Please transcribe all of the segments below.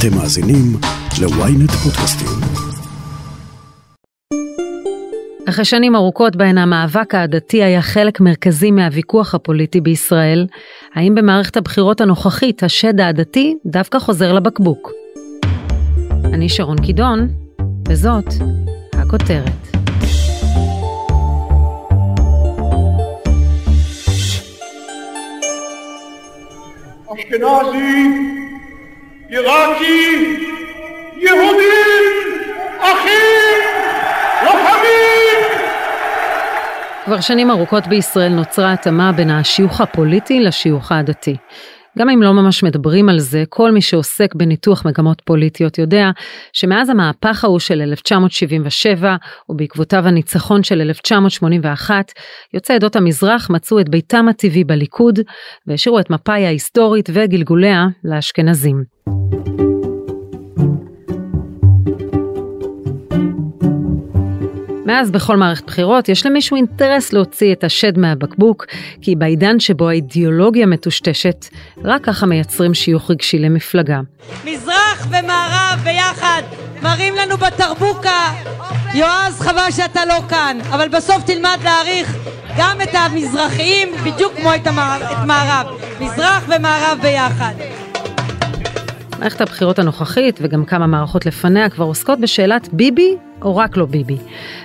אתם מאזינים ל-ynet פודקאסטים. אחרי שנים ארוכות בהן המאבק העדתי היה חלק מרכזי מהוויכוח הפוליטי בישראל, האם במערכת הבחירות הנוכחית השד העדתי דווקא חוזר לבקבוק? אני שרון קידון, וזאת הכותרת. אשכנזי, עיראקי, יהודים, אחים, לוחמים! כבר שנים ארוכות בישראל נוצרה התאמה בין השיוך הפוליטי לשיוך העדתי. גם אם לא ממש מדברים על זה, כל מי שעוסק בניתוח מגמות פוליטיות יודע שמאז המהפך ההוא של 1977 ובעקבותיו הניצחון של 1981, יוצאי עדות המזרח מצאו את ביתם הטבעי בליכוד והשאירו את מפא"י ההיסטורית וגלגוליה לאשכנזים. מאז בכל מערכת בחירות יש למישהו אינטרס להוציא את השד מהבקבוק, כי בעידן שבו האידיאולוגיה מטושטשת, רק ככה מייצרים שיוך רגשי למפלגה. מזרח ומערב ביחד מראים לנו בתרבוקה. יועז, חבל שאתה לא כאן, אבל בסוף תלמד להעריך גם את המזרחיים בדיוק כמו את, המערב. מזרח ומערב ביחד. מערכת הבחירות הנוכחית וגם כמה מערכות לפניה כבר עוסקות בשאלת ביבי או רק לא ביבי.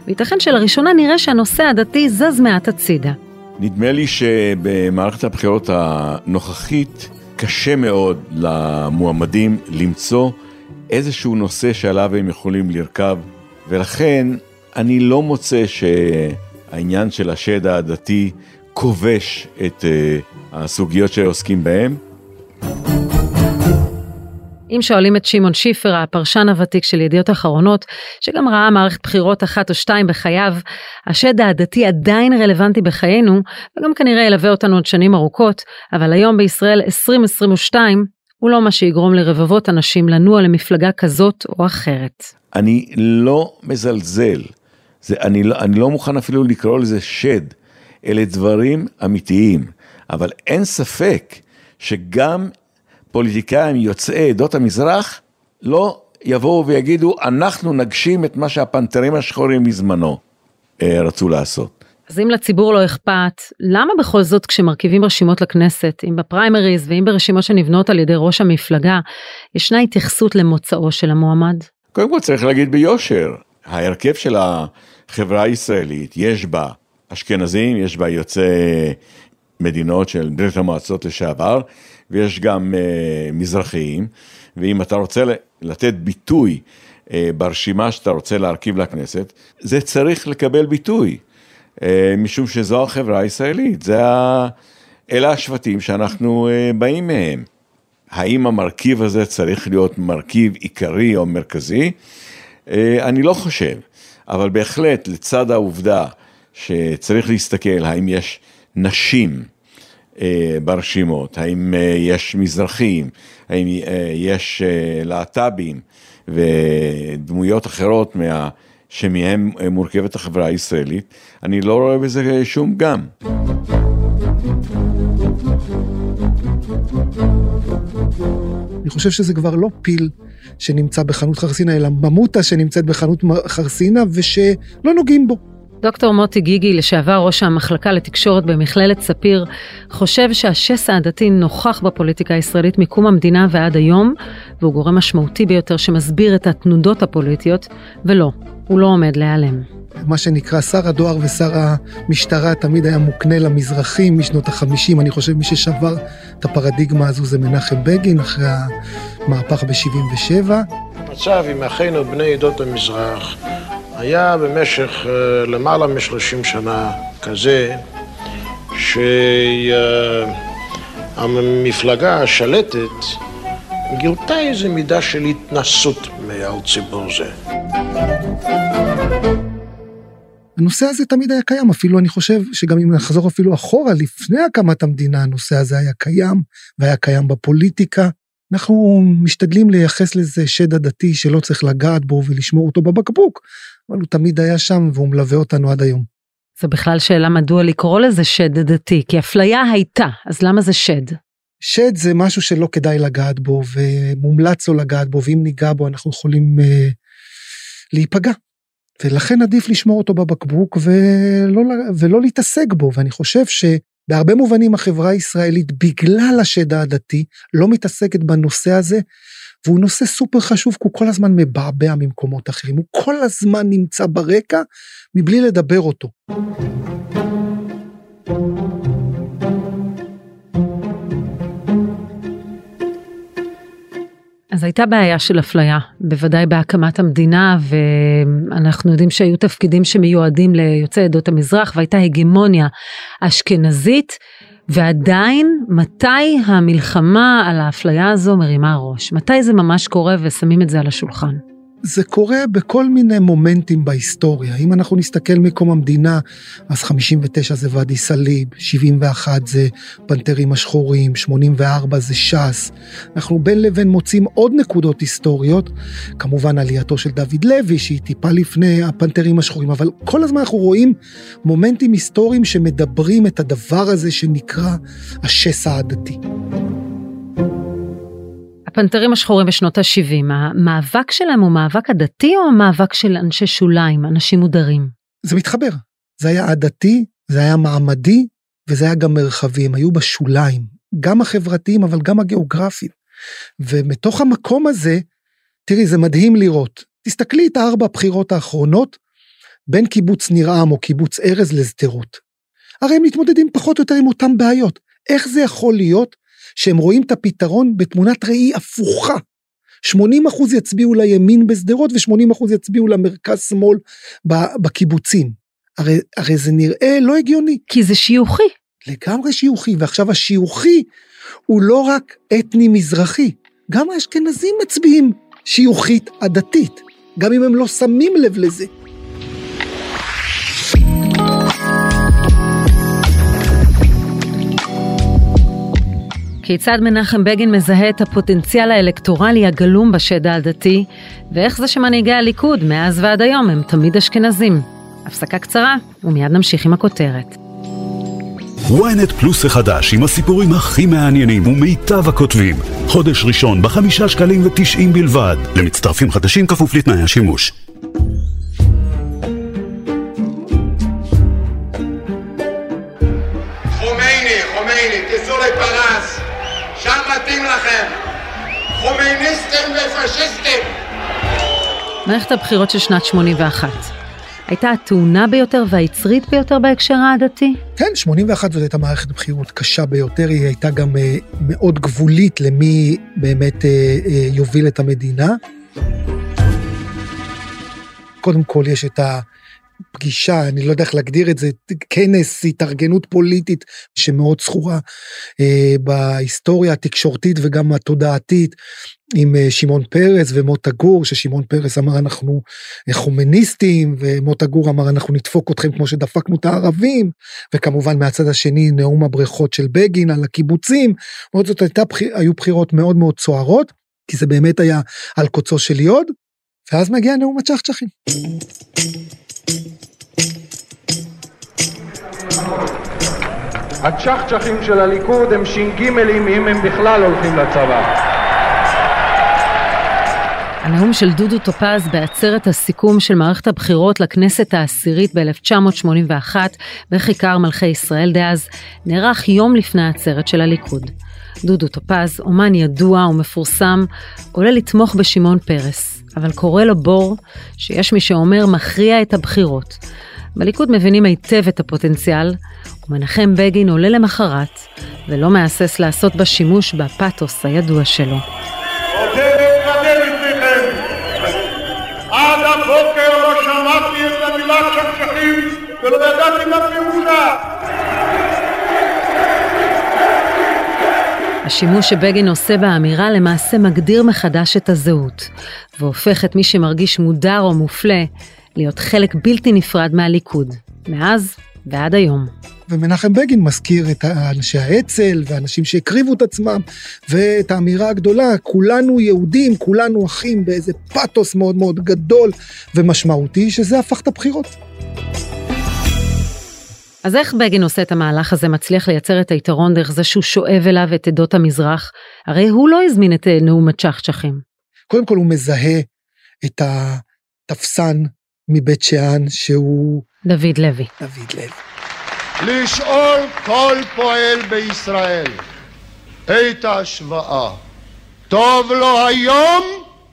וייתכן שלראשונה נראה שהנושא הדתי זז מעט הצידה. נדמה לי שבמערכת הבחירות הנוכחית קשה מאוד למועמדים למצוא איזשהו נושא שעליו הם יכולים לרכב, ולכן אני לא מוצא שהעניין של השד העדתי כובש את אה, הסוגיות שעוסקים בהן. אם שואלים את שמעון שיפר, הפרשן הוותיק של ידיעות אחרונות, שגם ראה מערכת בחירות אחת או שתיים בחייו, השד העדתי עדיין רלוונטי בחיינו, וגם כנראה ילווה אותנו עוד שנים ארוכות, אבל היום בישראל 2022, הוא לא מה שיגרום לרבבות אנשים לנוע למפלגה כזאת או אחרת. אני לא מזלזל, זה, אני, לא, אני לא מוכן אפילו לקרוא לזה שד, אלה דברים אמיתיים, אבל אין ספק שגם פוליטיקאים יוצאי עדות המזרח לא יבואו ויגידו, אנחנו נגשים את מה שהפנתרים השחורים בזמנו אה, רצו לעשות. אז אם לציבור לא אכפת, למה בכל זאת כשמרכיבים רשימות לכנסת, אם בפריימריז ואם ברשימות שנבנות על ידי ראש המפלגה, ישנה התייחסות למוצאו של המועמד? קודם כל צריך להגיד ביושר, ההרכב של החברה הישראלית, יש בה אשכנזים, יש בה יוצאי מדינות של ברית המועצות לשעבר, ויש גם uh, מזרחיים, ואם אתה רוצה לתת ביטוי uh, ברשימה שאתה רוצה להרכיב לכנסת, זה צריך לקבל ביטוי, uh, משום שזו החברה הישראלית, זה ה... אלה השבטים שאנחנו uh, באים מהם. האם המרכיב הזה צריך להיות מרכיב עיקרי או מרכזי? Uh, אני לא חושב, אבל בהחלט לצד העובדה שצריך להסתכל האם יש נשים ברשימות, האם אה, יש מזרחים, האם אה, יש להט"בים ודמויות אחרות מה... שמהם מורכבת החברה הישראלית, אני לא רואה בזה שום גם. אני חושב שזה כבר לא פיל שנמצא בחנות חרסינה, אלא ממוטה שנמצאת בחנות חרסינה ושלא נוגעים בו. דוקטור מוטי גיגי, לשעבר ראש המחלקה לתקשורת במכללת ספיר, חושב שהשסע הדתי נוכח בפוליטיקה הישראלית מקום המדינה ועד היום, והוא גורם משמעותי ביותר שמסביר את התנודות הפוליטיות, ולא, הוא לא עומד להיעלם. מה שנקרא שר הדואר ושר המשטרה תמיד היה מוקנה למזרחים משנות החמישים. אני חושב מי ששבר את הפרדיגמה הזו זה מנחם בגין אחרי המהפך ב-77. המצב עם אחינו בני עדות המזרח היה במשך אה, למעלה משלושים שנה כזה שהמפלגה השלטת גילתה איזו מידה של התנסות מעל ציבור זה. הנושא הזה תמיד היה קיים, אפילו אני חושב שגם אם נחזור אפילו אחורה, לפני הקמת המדינה, הנושא הזה היה קיים, והיה קיים בפוליטיקה. אנחנו משתדלים לייחס לזה שד עדתי שלא צריך לגעת בו ולשמור אותו בבקבוק, אבל הוא תמיד היה שם והוא מלווה אותנו עד היום. זו בכלל שאלה מדוע לקרוא לזה שד דתי, כי אפליה הייתה, אז למה זה שד? שד זה משהו שלא כדאי לגעת בו ומומלץ לא לגעת בו ואם ניגע בו אנחנו יכולים אה, להיפגע. ולכן עדיף לשמור אותו בבקבוק ולא, ולא להתעסק בו ואני חושב שבהרבה מובנים החברה הישראלית בגלל השד העדתי לא מתעסקת בנושא הזה והוא נושא סופר חשוב כי הוא כל הזמן מבעבע ממקומות אחרים הוא כל הזמן נמצא ברקע מבלי לדבר אותו. אז הייתה בעיה של אפליה, בוודאי בהקמת המדינה, ואנחנו יודעים שהיו תפקידים שמיועדים ליוצאי עדות המזרח, והייתה הגמוניה אשכנזית, ועדיין, מתי המלחמה על האפליה הזו מרימה ראש? מתי זה ממש קורה ושמים את זה על השולחן? זה קורה בכל מיני מומנטים בהיסטוריה. אם אנחנו נסתכל מקום המדינה, אז 59 זה ואדי סאליב, 71 זה פנתרים השחורים, 84 זה ש"ס. אנחנו בין לבין מוצאים עוד נקודות היסטוריות, כמובן עלייתו של דוד לוי, שהיא טיפה לפני הפנתרים השחורים, אבל כל הזמן אנחנו רואים מומנטים היסטוריים שמדברים את הדבר הזה שנקרא השסע הדתי. הפנתרים השחורים בשנות ה-70, המאבק שלהם הוא מאבק עדתי או מאבק של אנשי שוליים, אנשים מודרים? זה מתחבר. זה היה עדתי, זה היה מעמדי, וזה היה גם מרחבי, הם היו בשוליים, גם החברתיים אבל גם הגיאוגרפיים. ומתוך המקום הזה, תראי, זה מדהים לראות. תסתכלי את הארבע הבחירות האחרונות בין קיבוץ ניר-עם או קיבוץ ארז לשדרות. הרי הם מתמודדים פחות או יותר עם אותן בעיות. איך זה יכול להיות שהם רואים את הפתרון בתמונת ראי הפוכה. 80 אחוז יצביעו לימין בשדרות ו-80 אחוז יצביעו למרכז שמאל בקיבוצים. הרי, הרי זה נראה לא הגיוני. כי זה שיוכי. לגמרי שיוכי, ועכשיו השיוכי הוא לא רק אתני מזרחי, גם האשכנזים מצביעים שיוכית עדתית, גם אם הם לא שמים לב לזה. כיצד מנחם בגין מזהה את הפוטנציאל האלקטורלי הגלום בשד העדתי, ואיך זה שמנהיגי הליכוד מאז ועד היום הם תמיד אשכנזים. הפסקה קצרה, ומיד נמשיך עם הכותרת. ynet פלוס החדש עם הסיפורים הכי מעניינים ומיטב הכותבים. חודש ראשון בחמישה שקלים ותשעים בלבד. למצטרפים חדשים כפוף לתנאי השימוש. חומייניסטים ופשיסטים. מערכת הבחירות של שנת 81 הייתה הטעונה ביותר והיצרית ביותר בהקשר העדתי? כן, 81 זאת הייתה מערכת בחירות קשה ביותר, היא הייתה גם אה, מאוד גבולית למי באמת אה, אה, יוביל את המדינה. קודם כל יש את הפגישה, אני לא יודע איך להגדיר את זה, כנס, התארגנות פוליטית שמאוד זכורה אה, בהיסטוריה התקשורתית וגם התודעתית עם אה, שמעון פרס ומוטה גור, ששמעון פרס אמר אנחנו אה, חומניסטים, ומוטה גור אמר אנחנו נדפוק אתכם כמו שדפקנו את הערבים, וכמובן מהצד השני נאום הבריכות של בגין על הקיבוצים, עוד זאת הייתה, היו בחירות מאוד מאוד צוערות, כי זה באמת היה על קוצו של יוד, ואז מגיע נאום הצ'חצ'חים. הצ'חצ'חים של הליכוד הם ש"גים אם הם בכלל הולכים לצבא. הנאום של דודו טופז בעצרת הסיכום של מערכת הבחירות לכנסת העשירית ב-1981 בכיכר מלכי ישראל דאז, נערך יום לפני העצרת של הליכוד. דודו טופז, אומן ידוע ומפורסם, עולה לתמוך בשמעון פרס, אבל קורא לו בור שיש מי שאומר מכריע את הבחירות. בליכוד מבינים היטב את הפוטנציאל, ומנחם בגין עולה למחרת, ולא מהסס לעשות בה שימוש בפתוס הידוע שלו. עד הבוקר לא שמעתי את המילה צ'חצ'חים ולא ידעתי מה פירושה. השימוש שבגין עושה באמירה למעשה מגדיר מחדש את הזהות, והופך את מי שמרגיש מודר או מופלה להיות חלק בלתי נפרד מהליכוד, מאז ועד היום. ומנחם בגין מזכיר את אנשי האצ"ל ואנשים שהקריבו את עצמם, ואת האמירה הגדולה, כולנו יהודים, כולנו אחים, באיזה פאתוס מאוד מאוד גדול ומשמעותי, שזה הפך את הבחירות. אז איך בגין עושה את המהלך הזה, מצליח לייצר את היתרון דרך זה שהוא שואב אליו את עדות המזרח? הרי הוא לא הזמין את אה, נאום הצ'חצ'חים. קודם כל הוא מזהה את התפסן מבית שאן שהוא דוד לוי. דוד לוי. לשאול כל פועל בישראל את ההשוואה, טוב לו היום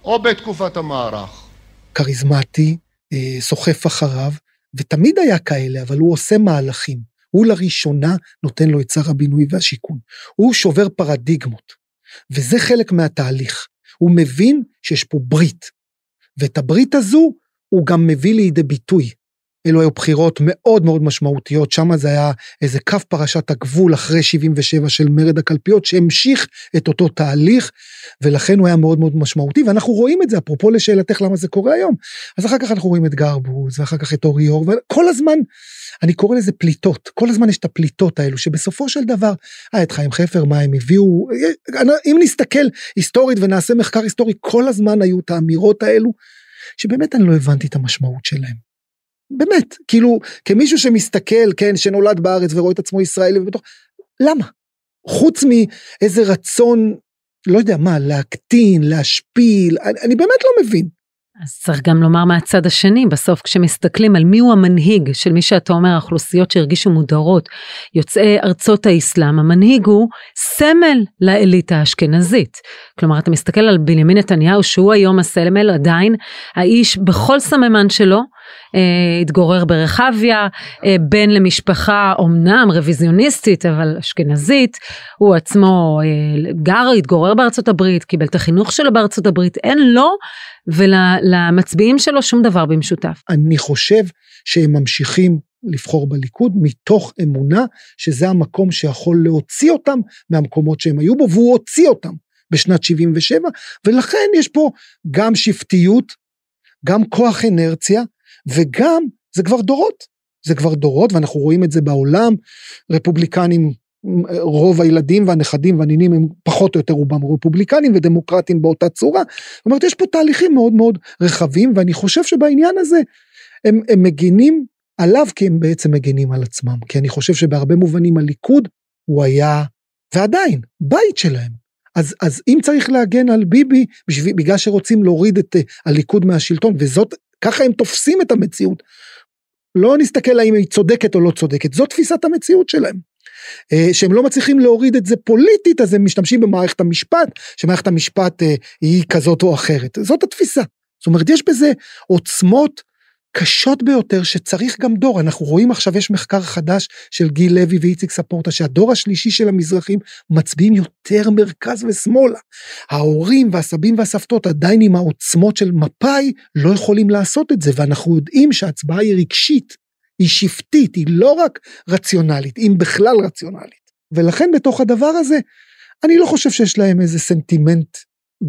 או בתקופת המערך? כריזמטי, אה, סוחף אחריו, ותמיד היה כאלה, אבל הוא עושה מהלכים. הוא לראשונה נותן לו את שר הבינוי והשיכון. הוא שובר פרדיגמות, וזה חלק מהתהליך. הוא מבין שיש פה ברית, ואת הברית הזו הוא גם מביא לידי ביטוי. אלו היו בחירות מאוד מאוד משמעותיות, שם זה היה איזה קו פרשת הגבול אחרי 77 של מרד הקלפיות, שהמשיך את אותו תהליך, ולכן הוא היה מאוד מאוד משמעותי, ואנחנו רואים את זה, אפרופו לשאלתך למה זה קורה היום. אז אחר כך אנחנו רואים את גרבוז, ואחר כך את אורי אור, וכל הזמן, אני קורא לזה פליטות, כל הזמן יש את הפליטות האלו, שבסופו של דבר, היה את חיים חפר, מה הם הביאו, אם נסתכל היסטורית ונעשה מחקר היסטורי, כל הזמן היו את האמירות האלו, שבאמת אני לא הבנתי את המשמעות שלהם. באמת, כאילו, כמישהו שמסתכל, כן, שנולד בארץ ורואה את עצמו ישראלי ובתוך, למה? חוץ מאיזה רצון, לא יודע מה, להקטין, להשפיל, אני, אני באמת לא מבין. אז צריך גם לומר מהצד השני, בסוף כשמסתכלים על מי הוא המנהיג של מי שאתה אומר, האוכלוסיות שהרגישו מודרות, יוצאי ארצות האסלאם, המנהיג הוא סמל לאליטה האשכנזית. כלומר, אתה מסתכל על בנימין נתניהו, שהוא היום הסמל, עדיין, האיש בכל סממן שלו, התגורר ברחביה, אה, בן למשפחה אומנם רוויזיוניסטית אבל אשכנזית, הוא עצמו אה, גר, התגורר בארצות הברית, קיבל את החינוך שלו בארצות הברית, אין לו ולמצביעים שלו שום דבר במשותף. אני חושב שהם ממשיכים לבחור בליכוד מתוך אמונה שזה המקום שיכול להוציא אותם מהמקומות שהם היו בו, והוא הוציא אותם בשנת 77, ולכן יש פה גם שבטיות, גם כוח אנרציה, וגם זה כבר דורות, זה כבר דורות ואנחנו רואים את זה בעולם, רפובליקנים רוב הילדים והנכדים והנינים הם פחות או יותר רובם רפובליקנים ודמוקרטים באותה צורה. זאת אומרת יש פה תהליכים מאוד מאוד רחבים ואני חושב שבעניין הזה הם, הם מגינים עליו כי הם בעצם מגינים על עצמם כי אני חושב שבהרבה מובנים הליכוד הוא היה ועדיין בית שלהם. אז, אז אם צריך להגן על ביבי בשביל, בגלל שרוצים להוריד את uh, הליכוד מהשלטון וזאת ככה הם תופסים את המציאות. לא נסתכל האם היא צודקת או לא צודקת, זאת תפיסת המציאות שלהם. אה, שהם לא מצליחים להוריד את זה פוליטית, אז הם משתמשים במערכת המשפט, שמערכת המשפט אה, היא כזאת או אחרת. זאת התפיסה. זאת אומרת, יש בזה עוצמות קשות ביותר שצריך גם דור. אנחנו רואים עכשיו, יש מחקר חדש של גיל לוי ואיציק ספורטה, שהדור השלישי של המזרחים מצביעים יותר מרכז ושמאלה. ההורים והסבים והסבתות עדיין עם העוצמות של מפא"י לא יכולים לעשות את זה, ואנחנו יודעים שההצבעה היא רגשית, היא שבטית, היא לא רק רציונלית, אם בכלל רציונלית. ולכן בתוך הדבר הזה, אני לא חושב שיש להם איזה סנטימנט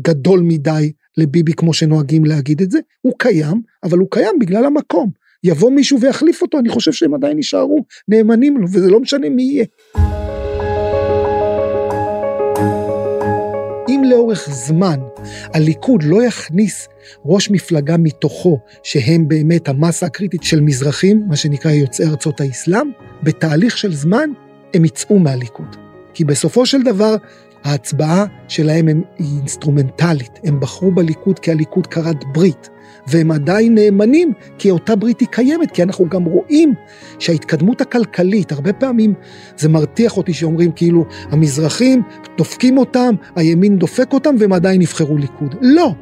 גדול מדי לביבי כמו שנוהגים להגיד את זה, הוא קיים, אבל הוא קיים בגלל המקום. יבוא מישהו ויחליף אותו, אני חושב שהם עדיין יישארו נאמנים לו, וזה לא משנה מי יהיה. אם לאורך זמן הליכוד לא יכניס ראש מפלגה מתוכו, שהם באמת המסה הקריטית של מזרחים, מה שנקרא יוצאי ארצות האסלאם, בתהליך של זמן הם יצאו מהליכוד. כי בסופו של דבר ההצבעה שלהם היא אינסטרומנטלית, הם בחרו בליכוד כי הליכוד כרת ברית, והם עדיין נאמנים כי אותה ברית היא קיימת, כי אנחנו גם רואים שההתקדמות הכלכלית, הרבה פעמים זה מרתיח אותי שאומרים כאילו המזרחים דופקים אותם, הימין דופק אותם והם עדיין יבחרו ליכוד. לא,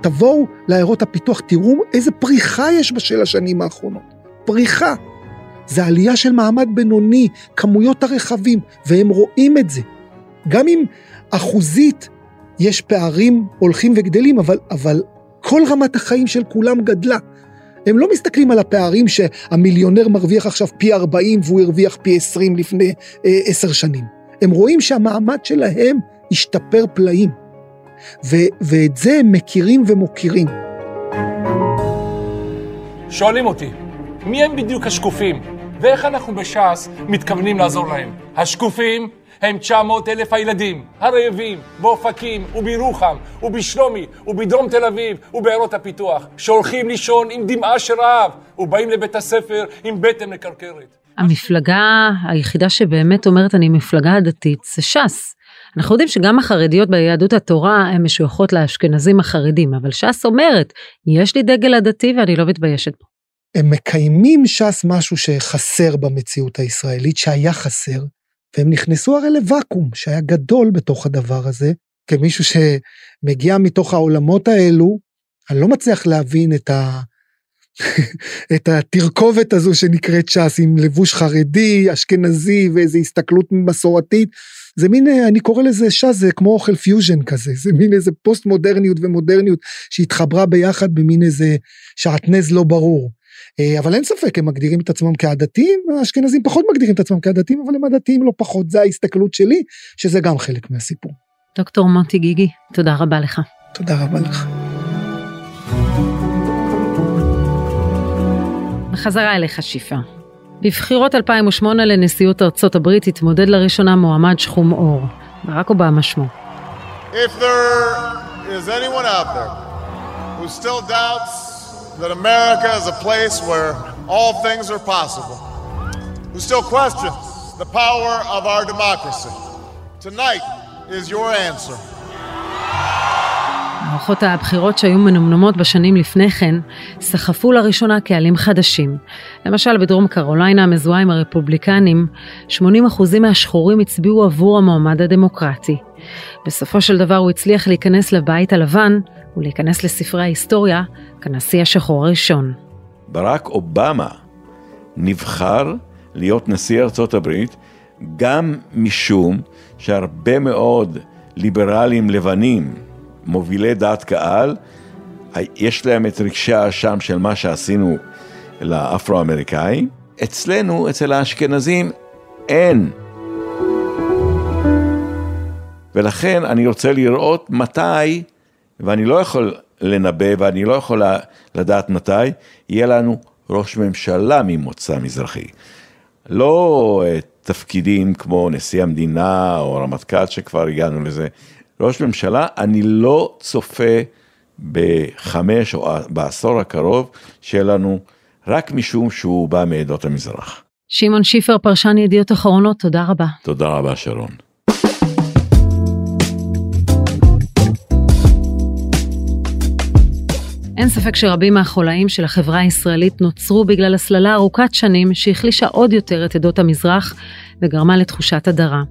תבואו לעיירות הפיתוח, תראו איזה פריחה יש בשל השנים האחרונות. פריחה. זה עלייה של מעמד בינוני, כמויות הרכבים, והם רואים את זה. גם אם אחוזית יש פערים הולכים וגדלים, אבל, אבל כל רמת החיים של כולם גדלה. הם לא מסתכלים על הפערים שהמיליונר מרוויח עכשיו פי 40 והוא הרוויח פי 20 לפני אה, 10 שנים. הם רואים שהמעמד שלהם השתפר פלאים. ו, ואת זה הם מכירים ומוקירים. שואלים אותי, מי הם בדיוק השקופים? ואיך אנחנו בש"ס מתכוונים לעזור להם? השקופים הם 900 אלף הילדים הרעבים באופקים ובירוחם ובשלומי ובדרום תל אביב ובעיירות הפיתוח שהולכים לישון עם דמעה של רעב ובאים לבית הספר עם בטן מקרקרת. המפלגה היחידה שבאמת אומרת אני מפלגה דתית זה ש"ס. אנחנו יודעים שגם החרדיות ביהדות התורה הן משויכות לאשכנזים החרדים, אבל ש"ס אומרת, יש לי דגל הדתי ואני לא מתביישת בו. הם מקיימים ש"ס משהו שחסר במציאות הישראלית, שהיה חסר, והם נכנסו הרי לוואקום שהיה גדול בתוך הדבר הזה, כמישהו שמגיע מתוך העולמות האלו, אני לא מצליח להבין את ה... את התרכובת הזו שנקראת ש"ס עם לבוש חרדי, אשכנזי ואיזו הסתכלות מסורתית. זה מין, אני קורא לזה ש"ס, זה כמו אוכל פיוז'ן כזה, זה מין איזה פוסט מודרניות ומודרניות שהתחברה ביחד במין איזה שעטנז לא ברור. אה, אבל אין ספק, הם מגדירים את עצמם כעדתיים, האשכנזים פחות מגדירים את עצמם כעדתיים, אבל הם עדתיים לא פחות, זה ההסתכלות שלי, שזה גם חלק מהסיפור. דוקטור מוטי גיגי, תודה רבה לך. תודה רבה לך. בחזרה אליך שיפה. בבחירות 2008 לנשיאות ארצות הברית התמודד לראשונה מועמד שחום עור, ברק אובמה שמו. If there is anyone out there who still doubts that America is a place where all things are possible, who still questions the power of our democracy, tonight is your answer. מערכות הבחירות שהיו מנומנמות בשנים לפני כן, סחפו לראשונה קהלים חדשים. למשל בדרום קרוליינה המזוהה עם הרפובליקנים, 80% מהשחורים הצביעו עבור המועמד הדמוקרטי. בסופו של דבר הוא הצליח להיכנס לבית הלבן ולהיכנס לספרי ההיסטוריה כנשיא השחור הראשון. ברק אובמה נבחר להיות נשיא ארצות הברית גם משום שהרבה מאוד ליברלים לבנים מובילי דעת קהל, יש להם את רגשי האשם של מה שעשינו לאפרו-אמריקאים. אצלנו, אצל האשכנזים, אין. ולכן אני רוצה לראות מתי, ואני לא יכול לנבא ואני לא יכול לדעת מתי, יהיה לנו ראש ממשלה ממוצא מזרחי. לא אה, תפקידים כמו נשיא המדינה או רמטכ"ל שכבר הגענו לזה, ראש ממשלה, אני לא צופה בחמש או בעשור הקרוב שיהיה לנו רק משום שהוא בא מעדות המזרח. שמעון שיפר, פרשן ידיעות אחרונות, תודה רבה. תודה רבה, שרון. אין ספק שרבים מהחולאים של החברה הישראלית נוצרו בגלל הסללה ארוכת שנים שהחלישה עוד יותר את עדות המזרח וגרמה לתחושת הדרה.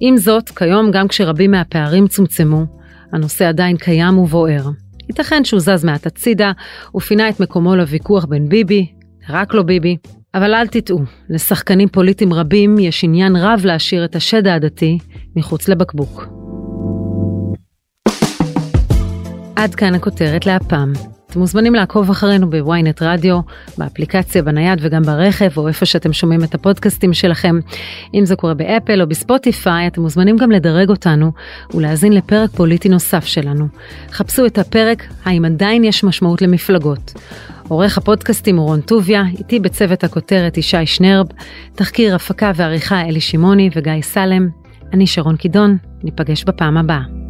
עם זאת, כיום גם כשרבים מהפערים צומצמו, הנושא עדיין קיים ובוער. ייתכן שהוא זז מעט הצידה ופינה את מקומו לוויכוח בין ביבי, רק לא ביבי, אבל אל תטעו, לשחקנים פוליטיים רבים יש עניין רב להשאיר את השד העדתי מחוץ לבקבוק. עד כאן הכותרת להפעם. אתם מוזמנים לעקוב אחרינו בוויינט רדיו, באפליקציה, בנייד וגם ברכב, או איפה שאתם שומעים את הפודקאסטים שלכם. אם זה קורה באפל או בספוטיפיי, אתם מוזמנים גם לדרג אותנו ולהאזין לפרק פוליטי נוסף שלנו. חפשו את הפרק "האם עדיין יש משמעות למפלגות". עורך הפודקאסטים הוא רון טוביה, איתי בצוות הכותרת ישי שנרב, תחקיר, הפקה ועריכה אלי שמעוני וגיא סלם. אני שרון קידון, ניפגש בפעם הבאה.